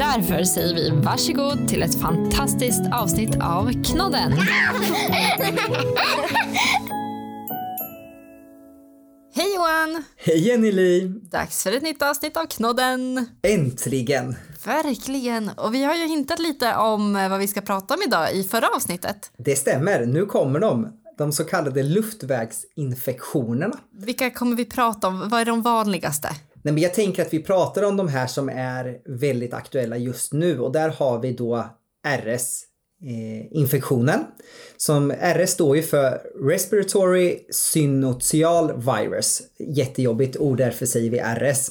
Därför säger vi varsågod till ett fantastiskt avsnitt av Knodden. Hej Johan! Hej Jenny Dags för ett nytt avsnitt av Knodden. Äntligen! Verkligen. Och vi har ju hintat lite om eh, vad vi ska prata om idag i förra avsnittet. Det stämmer, nu kommer de. De så kallade luftvägsinfektionerna. Vilka kommer vi prata om? Vad är de vanligaste? Nej, men jag tänker att vi pratar om de här som är väldigt aktuella just nu och där har vi då RS-infektionen. Eh, som RS står ju för Respiratory Syncytial Virus. Jättejobbigt ord, därför säger vi RS.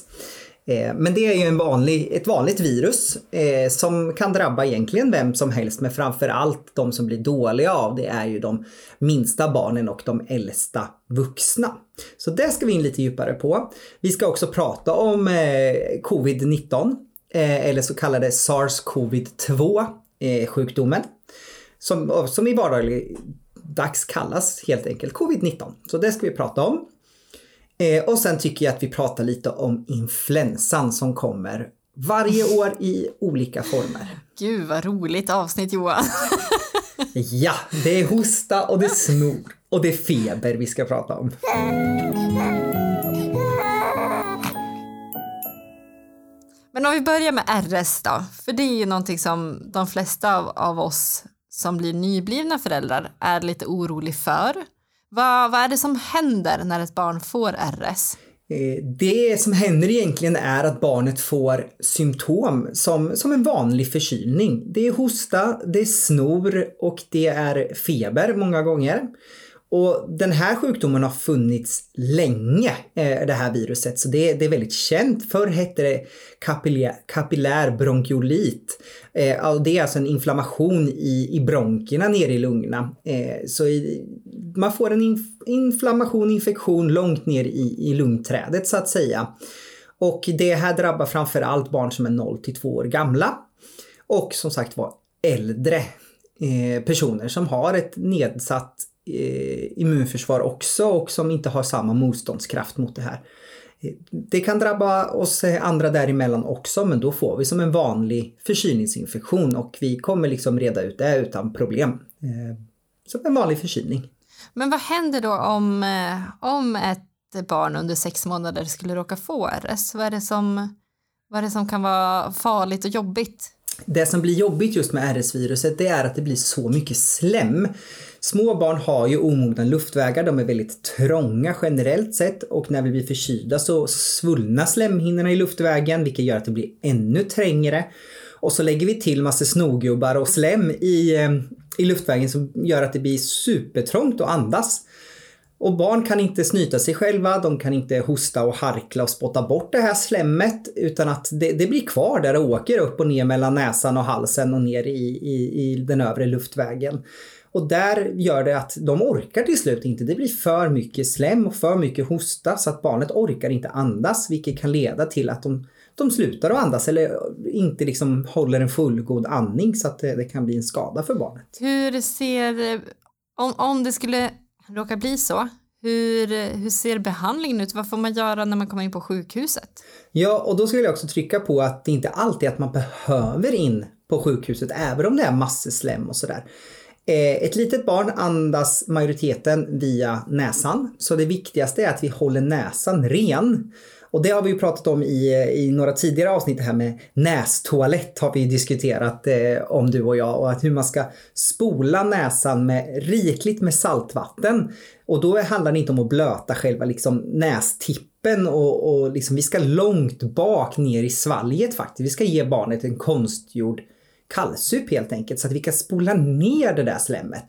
Eh, men det är ju en vanlig, ett vanligt virus eh, som kan drabba egentligen vem som helst men framförallt de som blir dåliga av det är ju de minsta barnen och de äldsta vuxna. Så det ska vi in lite djupare på. Vi ska också prata om eh, covid-19 eh, eller så kallade SARS-CoV-2 eh, sjukdomen som, som i vardaglig dags kallas helt enkelt covid-19. Så det ska vi prata om. Eh, och sen tycker jag att vi pratar lite om influensan som kommer varje år i olika former. Gud vad roligt avsnitt Johan. ja, det är hosta och det är snor och det är feber vi ska prata om. Men om vi börjar med RS då, för det är ju någonting som de flesta av, av oss som blir nyblivna föräldrar är lite orolig för. Vad, vad är det som händer när ett barn får RS? Eh, det som händer egentligen är att barnet får symptom som, som en vanlig förkylning. Det är hosta, det är snor och det är feber många gånger. Och den här sjukdomen har funnits länge, eh, det här viruset, så det, det är väldigt känt. Förr hette det kapillär, kapillär bronkiolit. Eh, det är alltså en inflammation i, i bronkerna nere i lungorna. Eh, så i, man får en inf inflammation, infektion långt ner i, i lungträdet så att säga. Och det här drabbar framförallt barn som är 0 till 2 år gamla. Och som sagt var äldre eh, personer som har ett nedsatt eh, immunförsvar också och som inte har samma motståndskraft mot det här. Eh, det kan drabba oss eh, andra däremellan också men då får vi som en vanlig förkylningsinfektion och vi kommer liksom reda ut det utan problem. Eh, som en vanlig förkylning. Men vad händer då om, eh, om ett barn under sex månader skulle råka få RS? Vad är det som, vad är det som kan vara farligt och jobbigt? Det som blir jobbigt just med RS-viruset det är att det blir så mycket slem. Små barn har ju omogna luftvägar, de är väldigt trånga generellt sett och när vi blir förkylda så svullnar slemhinnorna i luftvägen vilket gör att det blir ännu trängre. Och så lägger vi till massa snogubbar och slem i, eh, i luftvägen som gör att det blir supertrångt att andas. Och barn kan inte snyta sig själva, de kan inte hosta och harkla och spotta bort det här slemmet utan att det, det blir kvar där det åker upp och ner mellan näsan och halsen och ner i, i, i den övre luftvägen. Och där gör det att de orkar till slut inte. Det blir för mycket slem och för mycket hosta så att barnet orkar inte andas vilket kan leda till att de, de slutar att andas eller inte liksom håller en fullgod andning så att det, det kan bli en skada för barnet. Hur ser, om, om det skulle råkar bli så, hur, hur ser behandlingen ut? Vad får man göra när man kommer in på sjukhuset? Ja, och då skulle jag också trycka på att det inte alltid är att man behöver in på sjukhuset, även om det är massor slem och sådär. Eh, ett litet barn andas majoriteten via näsan, så det viktigaste är att vi håller näsan ren. Och det har vi ju pratat om i, i några tidigare avsnitt det här med nästoalett har vi diskuterat eh, om du och jag och att hur man ska spola näsan med rikligt med saltvatten. Och då handlar det inte om att blöta själva liksom nästippen och, och liksom, vi ska långt bak ner i svalget faktiskt. Vi ska ge barnet en konstgjord kallsup helt enkelt så att vi kan spola ner det där slemmet.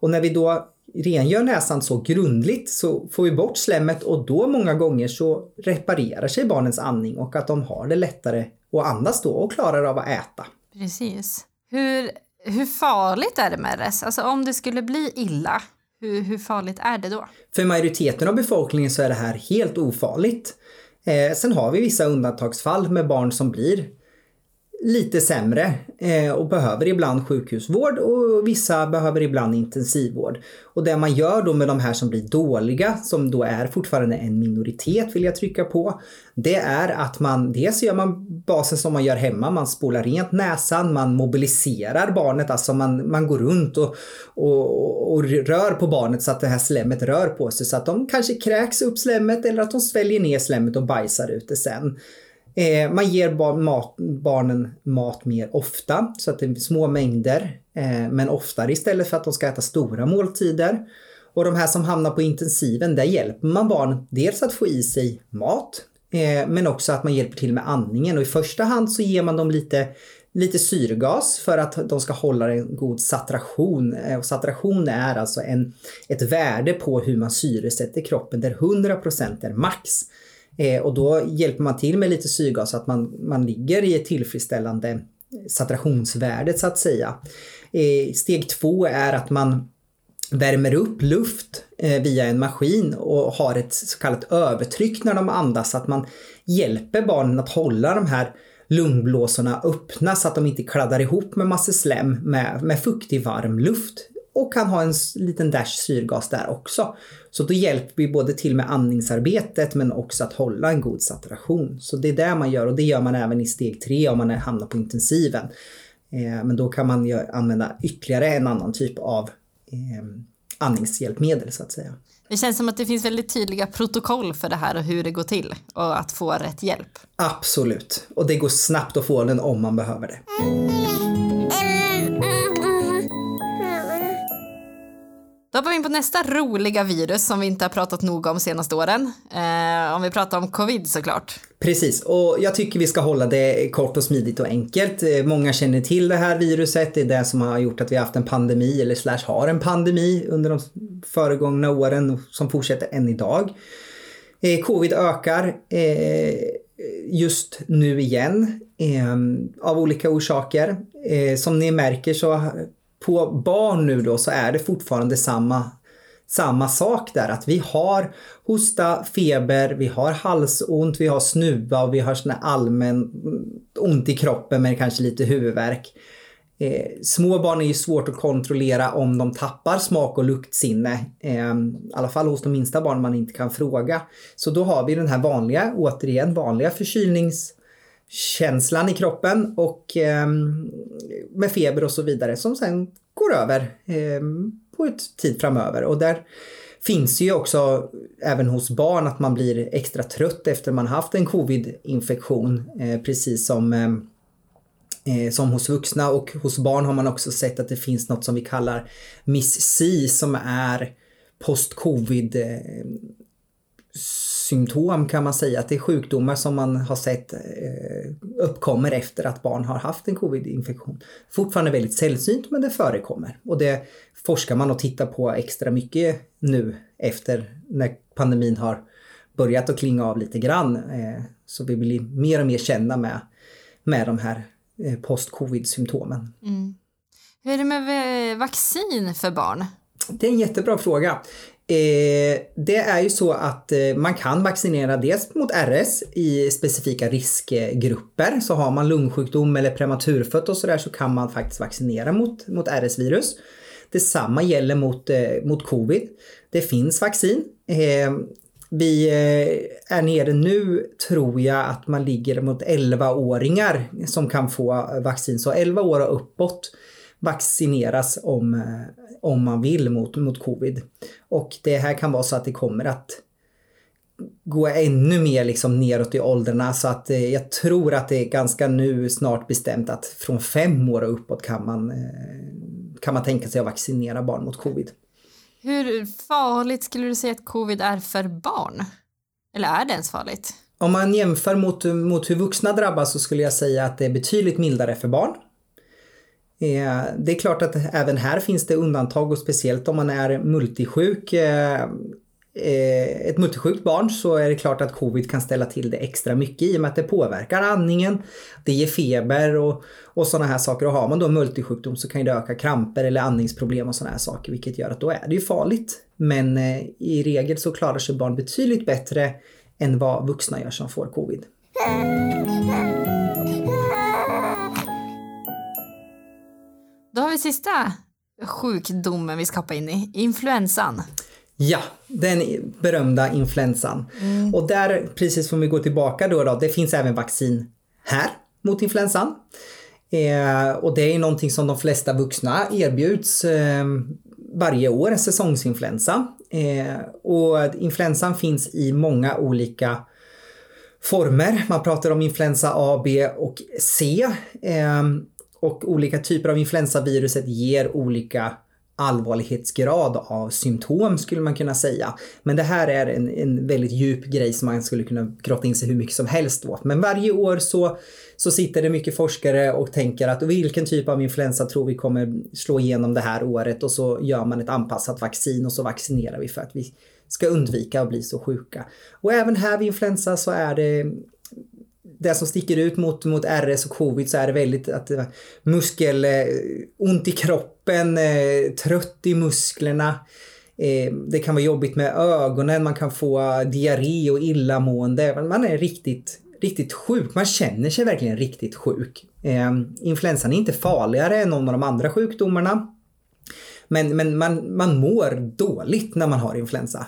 Och när vi då rengör näsan så grundligt så får vi bort slemmet och då många gånger så reparerar sig barnens andning och att de har det lättare att andas då och klarar av att äta. Precis. Hur, hur farligt är det med RS? Alltså om det skulle bli illa, hur, hur farligt är det då? För majoriteten av befolkningen så är det här helt ofarligt. Eh, sen har vi vissa undantagsfall med barn som blir lite sämre eh, och behöver ibland sjukhusvård och vissa behöver ibland intensivvård. Och det man gör då med de här som blir dåliga, som då är fortfarande en minoritet vill jag trycka på, det är att man dels gör man basen som man gör hemma, man spolar rent näsan, man mobiliserar barnet, alltså man, man går runt och, och, och rör på barnet så att det här slemmet rör på sig så att de kanske kräks upp slemmet eller att de sväljer ner slemmet och bajsar ut det sen. Eh, man ger bar mat, barnen mat mer ofta så att det är små mängder eh, men oftare istället för att de ska äta stora måltider. Och de här som hamnar på intensiven, där hjälper man barn dels att få i sig mat eh, men också att man hjälper till med andningen och i första hand så ger man dem lite lite syrgas för att de ska hålla en god saturation. Eh, och saturation är alltså en, ett värde på hur man syresätter kroppen där 100% är max. Eh, och då hjälper man till med lite syrgas så att man, man ligger i ett tillfredsställande saturationsvärde så att säga. Eh, steg två är att man värmer upp luft eh, via en maskin och har ett så kallat övertryck när de andas så att man hjälper barnen att hålla de här lungblåsorna öppna så att de inte kladdar ihop med massor slem med, med fuktig varm luft och kan ha en liten dash syrgas där också. Så då hjälper vi både till med andningsarbetet men också att hålla en god saturation. Så det är det man gör och det gör man även i steg tre om man hamnar på intensiven. Eh, men då kan man använda ytterligare en annan typ av eh, andningshjälpmedel så att säga. Det känns som att det finns väldigt tydliga protokoll för det här och hur det går till och att få rätt hjälp. Absolut, och det går snabbt att få den om man behöver det. Då hoppar vi in på nästa roliga virus som vi inte har pratat nog om senaste åren. Eh, om vi pratar om covid såklart. Precis, och jag tycker vi ska hålla det kort och smidigt och enkelt. Eh, många känner till det här viruset. Det är det som har gjort att vi har haft en pandemi, eller slash har en pandemi under de föregångna åren som fortsätter än idag. Eh, covid ökar eh, just nu igen eh, av olika orsaker. Eh, som ni märker så på barn nu då så är det fortfarande samma, samma sak där. Att vi har hosta, feber, vi har halsont, vi har snuva och vi har sån allmän mm, ont i kroppen med kanske lite huvudvärk. Eh, små barn är ju svårt att kontrollera om de tappar smak och luktsinne. Eh, I alla fall hos de minsta barnen man inte kan fråga. Så då har vi den här vanliga, återigen vanliga förkylnings känslan i kroppen och eh, med feber och så vidare som sen går över eh, på ett tid framöver. Och där finns ju också även hos barn att man blir extra trött efter man haft en covid-infektion eh, precis som ehm, eh, som hos vuxna och hos barn har man också sett att det finns något som vi kallar Miss-C som är post-covid eh, symptom kan man säga. Att det är sjukdomar som man har sett eh, uppkommer efter att barn har haft en covid-infektion. Fortfarande väldigt sällsynt men det förekommer. Och det forskar man och tittar på extra mycket nu efter när pandemin har börjat att klinga av lite grann. Eh, så vi blir mer och mer kända med, med de här eh, post-covid symptomen. Mm. Hur är det med vaccin för barn? Det är en jättebra fråga. Eh, det är ju så att eh, man kan vaccinera dels mot RS i specifika riskgrupper. Så har man lungsjukdom eller prematurfött och sådär så kan man faktiskt vaccinera mot, mot RS-virus. Detsamma gäller mot, eh, mot covid. Det finns vaccin. Eh, vi eh, är nere nu, tror jag, att man ligger mot 11-åringar som kan få vaccin. Så 11 år och uppåt vaccineras om, eh, om man vill mot, mot covid. Och det här kan vara så att det kommer att gå ännu mer liksom neråt i åldrarna så att eh, jag tror att det är ganska nu snart bestämt att från fem år och uppåt kan man, eh, kan man tänka sig att vaccinera barn mot covid. Hur farligt skulle du säga att covid är för barn? Eller är det ens farligt? Om man jämför mot, mot hur vuxna drabbas så skulle jag säga att det är betydligt mildare för barn. Eh, det är klart att även här finns det undantag och speciellt om man är multisjuk eh, eh, ett multisjukt barn så är det klart att covid kan ställa till det extra mycket i och med att det påverkar andningen. Det ger feber och, och sådana här saker. Och har man då multisjukdom så kan det öka kramper eller andningsproblem och sådana här saker vilket gör att då är det ju farligt. Men i regel så klarar sig barn betydligt bättre än vad vuxna gör som får covid. Då har vi sista sjukdomen vi ska hoppa in i, influensan. Ja, den berömda influensan. Mm. Och där, precis som vi går tillbaka då, då, det finns även vaccin här mot influensan. Eh, och det är någonting som de flesta vuxna erbjuds eh, varje år, säsongsinfluensa. Eh, och influensan finns i många olika former. Man pratar om influensa A, B och C. Och olika typer av influensaviruset ger olika allvarlighetsgrad av symptom skulle man kunna säga. Men det här är en, en väldigt djup grej som man skulle kunna grotta in sig hur mycket som helst åt. Men varje år så, så sitter det mycket forskare och tänker att vilken typ av influensa tror vi kommer slå igenom det här året och så gör man ett anpassat vaccin och så vaccinerar vi för att vi ska undvika att bli så sjuka. Och även här vid influensa så är det det som sticker ut mot, mot RS och covid så är det väldigt att muskel, eh, ont i kroppen, eh, trött i musklerna. Eh, det kan vara jobbigt med ögonen, man kan få diarré och illamående. Man är riktigt, riktigt sjuk. Man känner sig verkligen riktigt sjuk. Influensan är inte farligare än någon av de andra sjukdomarna. Men, men man, man mår dåligt när man har influensa.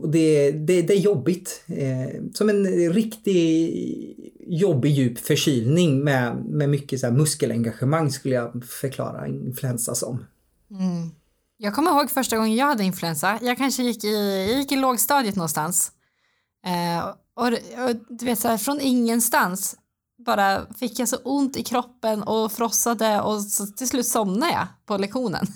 Och det, det, det är jobbigt. Eh, som en riktig jobbig djup förkylning med, med mycket så här muskelengagemang skulle jag förklara influensa som. Mm. Jag kommer ihåg första gången jag hade influensa. Jag kanske gick i, jag gick i lågstadiet någonstans. Eh, och, och, du vet så här, från ingenstans bara fick jag så ont i kroppen och frossade och så till slut somnade jag på lektionen.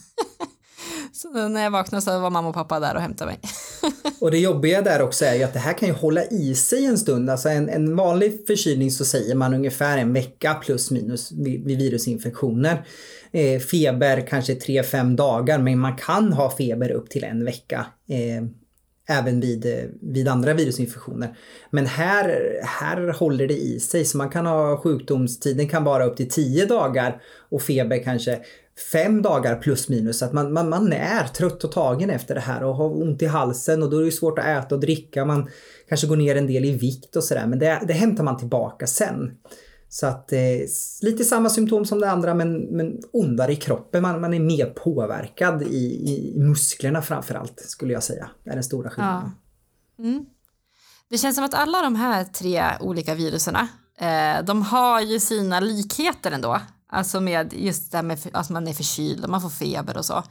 Så när jag vaknade så var mamma och pappa där och hämtade mig. och det jobbiga där också är ju att det här kan ju hålla i sig en stund. Alltså en, en vanlig förkylning så säger man ungefär en vecka plus minus vid, virusinfektioner. Eh, feber kanske 3-5 dagar men man kan ha feber upp till en vecka. Eh, även vid, eh, vid andra virusinfektioner. Men här, här håller det i sig så man kan ha sjukdomstiden kan vara upp till 10 dagar och feber kanske fem dagar plus minus. Att man, man, man är trött och tagen efter det här och har ont i halsen och då är det svårt att äta och dricka. Man kanske går ner en del i vikt och sådär men det, det hämtar man tillbaka sen. Så att eh, lite samma symptom som det andra men, men ondare i kroppen. Man, man är mer påverkad i, i musklerna framförallt skulle jag säga. Det är den stora skillnaden. Ja. Mm. Det känns som att alla de här tre olika viruserna eh, de har ju sina likheter ändå. Alltså med just det här med att man är förkyld och man får feber och så.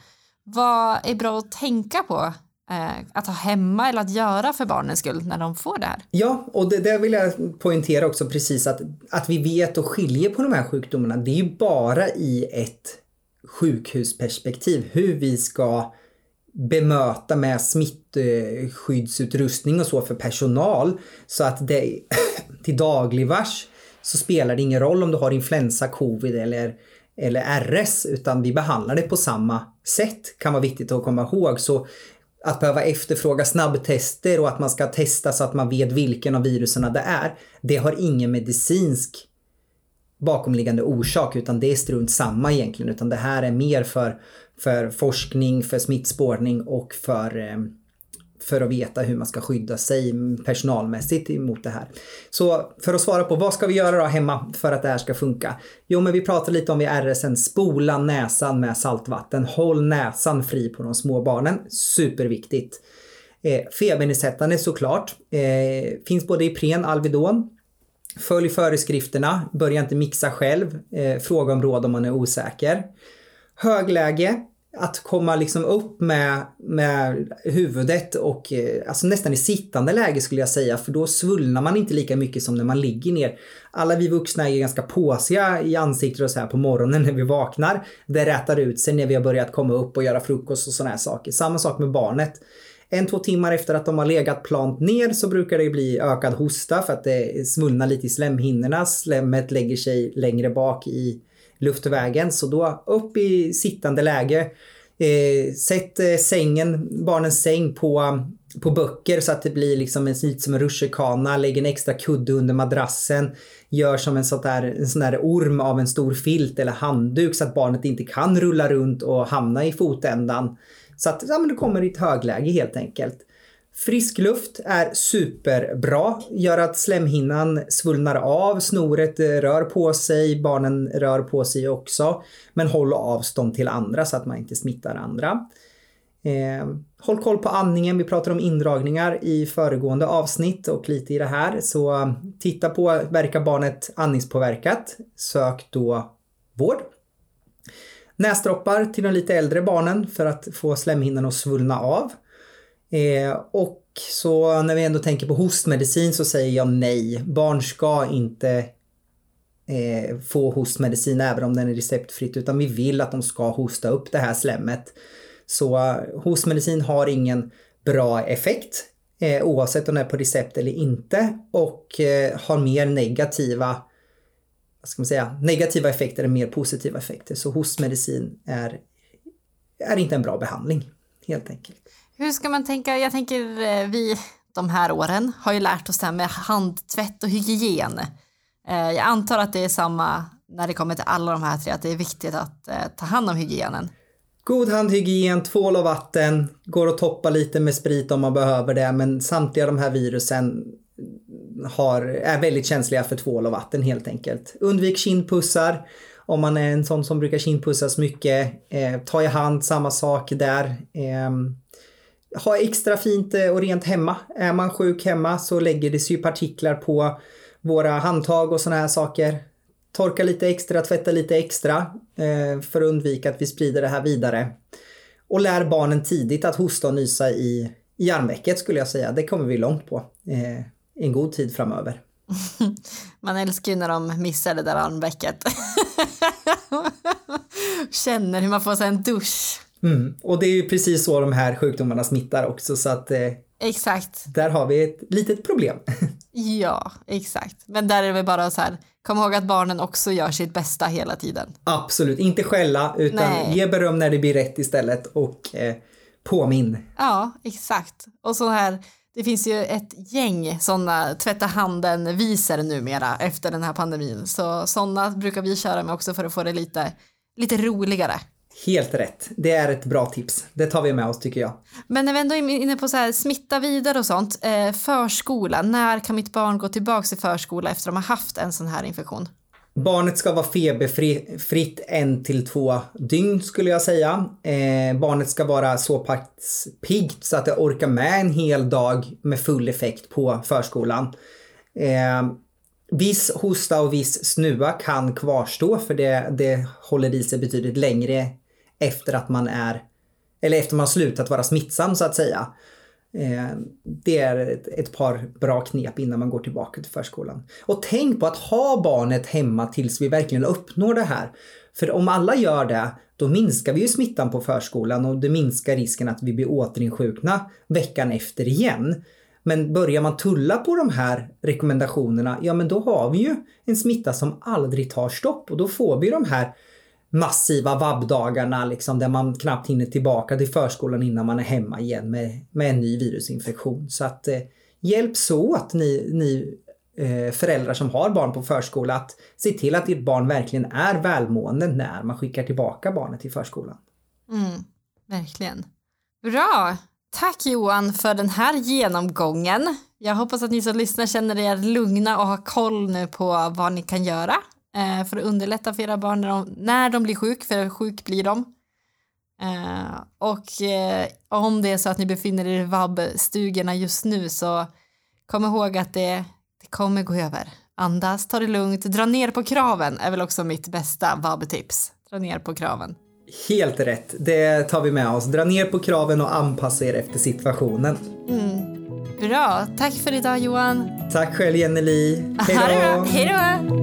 Vad är bra att tänka på eh, att ha hemma eller att göra för barnens skull när de får det här? Ja, och det, det vill jag poängtera också precis att, att vi vet och skiljer på de här sjukdomarna. Det är ju bara i ett sjukhusperspektiv hur vi ska bemöta med smittskyddsutrustning och så för personal så att det till dagligvars så spelar det ingen roll om du har influensa, covid eller, eller RS utan vi behandlar det på samma sätt kan vara viktigt att komma ihåg. Så att behöva efterfråga snabbtester och att man ska testa så att man vet vilken av virusen det är. Det har ingen medicinsk bakomliggande orsak utan det är strunt samma egentligen utan det här är mer för, för forskning, för smittspårning och för eh, för att veta hur man ska skydda sig personalmässigt emot det här. Så för att svara på vad ska vi göra då hemma för att det här ska funka? Jo, men vi pratade lite om vid RSN, spola näsan med saltvatten. Håll näsan fri på de små barnen. Superviktigt. Eh, febernedsättande såklart. Eh, finns både Ipren, Alvedon. Följ föreskrifterna. Börja inte mixa själv. Eh, fråga om råd om man är osäker. Högläge att komma liksom upp med, med huvudet och eh, alltså nästan i sittande läge skulle jag säga för då svullnar man inte lika mycket som när man ligger ner. Alla vi vuxna är ganska påsiga i ansiktet och så här på morgonen när vi vaknar. Det rätar ut sig när vi har börjat komma upp och göra frukost och sådana här saker. Samma sak med barnet. En, två timmar efter att de har legat plant ner så brukar det bli ökad hosta för att det svullnar lite i slemhinnorna. Slemmet lägger sig längre bak i luftvägen. Så då upp i sittande läge. Eh, sätt eh, sängen, barnens säng på, på böcker så att det blir liksom en, lite som en rutschkana. Lägg en extra kudde under madrassen. Gör som en, sån där, en sån där orm av en stor filt eller handduk så att barnet inte kan rulla runt och hamna i fotändan. Så att ja, men du kommer i ett högläge helt enkelt. Frisk luft är superbra, gör att slemhinnan svullnar av, snoret rör på sig, barnen rör på sig också. Men håll avstånd till andra så att man inte smittar andra. Eh, håll koll på andningen, vi pratade om indragningar i föregående avsnitt och lite i det här. Så titta på, verkar barnet andningspåverkat? Sök då vård. Näsdroppar till de lite äldre barnen för att få slemhinnan att svullna av. Eh, och så när vi ändå tänker på hostmedicin så säger jag nej. Barn ska inte eh, få hostmedicin även om den är receptfritt utan vi vill att de ska hosta upp det här slemmet. Så eh, hostmedicin har ingen bra effekt eh, oavsett om det är på recept eller inte och eh, har mer negativa vad ska man säga, negativa effekter än mer positiva effekter. Så hostmedicin är, är inte en bra behandling helt enkelt. Hur ska man tänka? Jag tänker eh, vi de här åren har ju lärt oss det här med handtvätt och hygien. Eh, jag antar att det är samma när det kommer till alla de här tre, att det är viktigt att eh, ta hand om hygienen. God handhygien, tvål och vatten, går att toppa lite med sprit om man behöver det, men samtliga de här virusen har, är väldigt känsliga för tvål och vatten helt enkelt. Undvik kindpussar. Om man är en sån som brukar kindpussas mycket, eh, ta i hand, samma sak där. Eh, ha extra fint eh, och rent hemma. Är man sjuk hemma så lägger det sig partiklar på våra handtag och sådana här saker. Torka lite extra, tvätta lite extra eh, för att undvika att vi sprider det här vidare. Och lär barnen tidigt att hosta och nysa i, i armvecket skulle jag säga. Det kommer vi långt på eh, en god tid framöver. Man älskar ju när de missar det där armvecket. Känner hur man får sig en dusch. Mm. Och det är ju precis så de här sjukdomarna smittar också så att eh, Exakt. där har vi ett litet problem. Ja, exakt. Men där är det väl bara så här, kom ihåg att barnen också gör sitt bästa hela tiden. Absolut, inte skälla utan Nej. ge beröm när det blir rätt istället och eh, påminn. Ja, exakt. Och så här, det finns ju ett gäng sådana tvätta handen-visor numera efter den här pandemin. Så sådana brukar vi köra med också för att få det lite, lite roligare. Helt rätt. Det är ett bra tips. Det tar vi med oss tycker jag. Men när vi ändå är inne på så här, smitta vidare och sånt, eh, förskola, när kan mitt barn gå tillbaka till förskola efter att de har haft en sån här infektion? Barnet ska vara feberfritt en till två dygn skulle jag säga. Eh, barnet ska vara så pass piggt så att det orkar med en hel dag med full effekt på förskolan. Eh, viss hosta och viss snuva kan kvarstå för det, det håller i sig betydligt längre efter att man är eller efter man slutat vara smittsam så att säga. Eh, det är ett, ett, par bra knep innan man går tillbaka till förskolan. Och tänk på att ha barnet hemma tills vi verkligen uppnår det här. För om alla gör det, då minskar vi ju smittan på förskolan och det minskar risken att vi blir återinsjukna veckan efter igen. Men börjar man tulla på de här rekommendationerna, ja men då har vi ju en smitta som aldrig tar stopp och då får vi de här massiva vabbdagarna liksom där man knappt hinner tillbaka till förskolan innan man är hemma igen med, med en ny virusinfektion. Så att eh, hjälps åt ni, ni eh, föräldrar som har barn på förskola att se till att ditt barn verkligen är välmående när man skickar tillbaka barnet till förskolan. Mm, verkligen. Bra! Tack Johan för den här genomgången. Jag hoppas att ni som lyssnar känner er lugna och har koll nu på vad ni kan göra eh, för att underlätta för era barn när de, när de blir sjuk, för sjuk blir de. Eh, och eh, om det är så att ni befinner er i vabbstugorna just nu så kom ihåg att det, det kommer gå över. Andas, ta det lugnt, dra ner på kraven är väl också mitt bästa vabbtips. Dra ner på kraven. Helt rätt, det tar vi med oss. Dra ner på kraven och anpassa er efter situationen. Mm. Bra, tack för idag Johan. Tack själv Jenny Li. Hej då!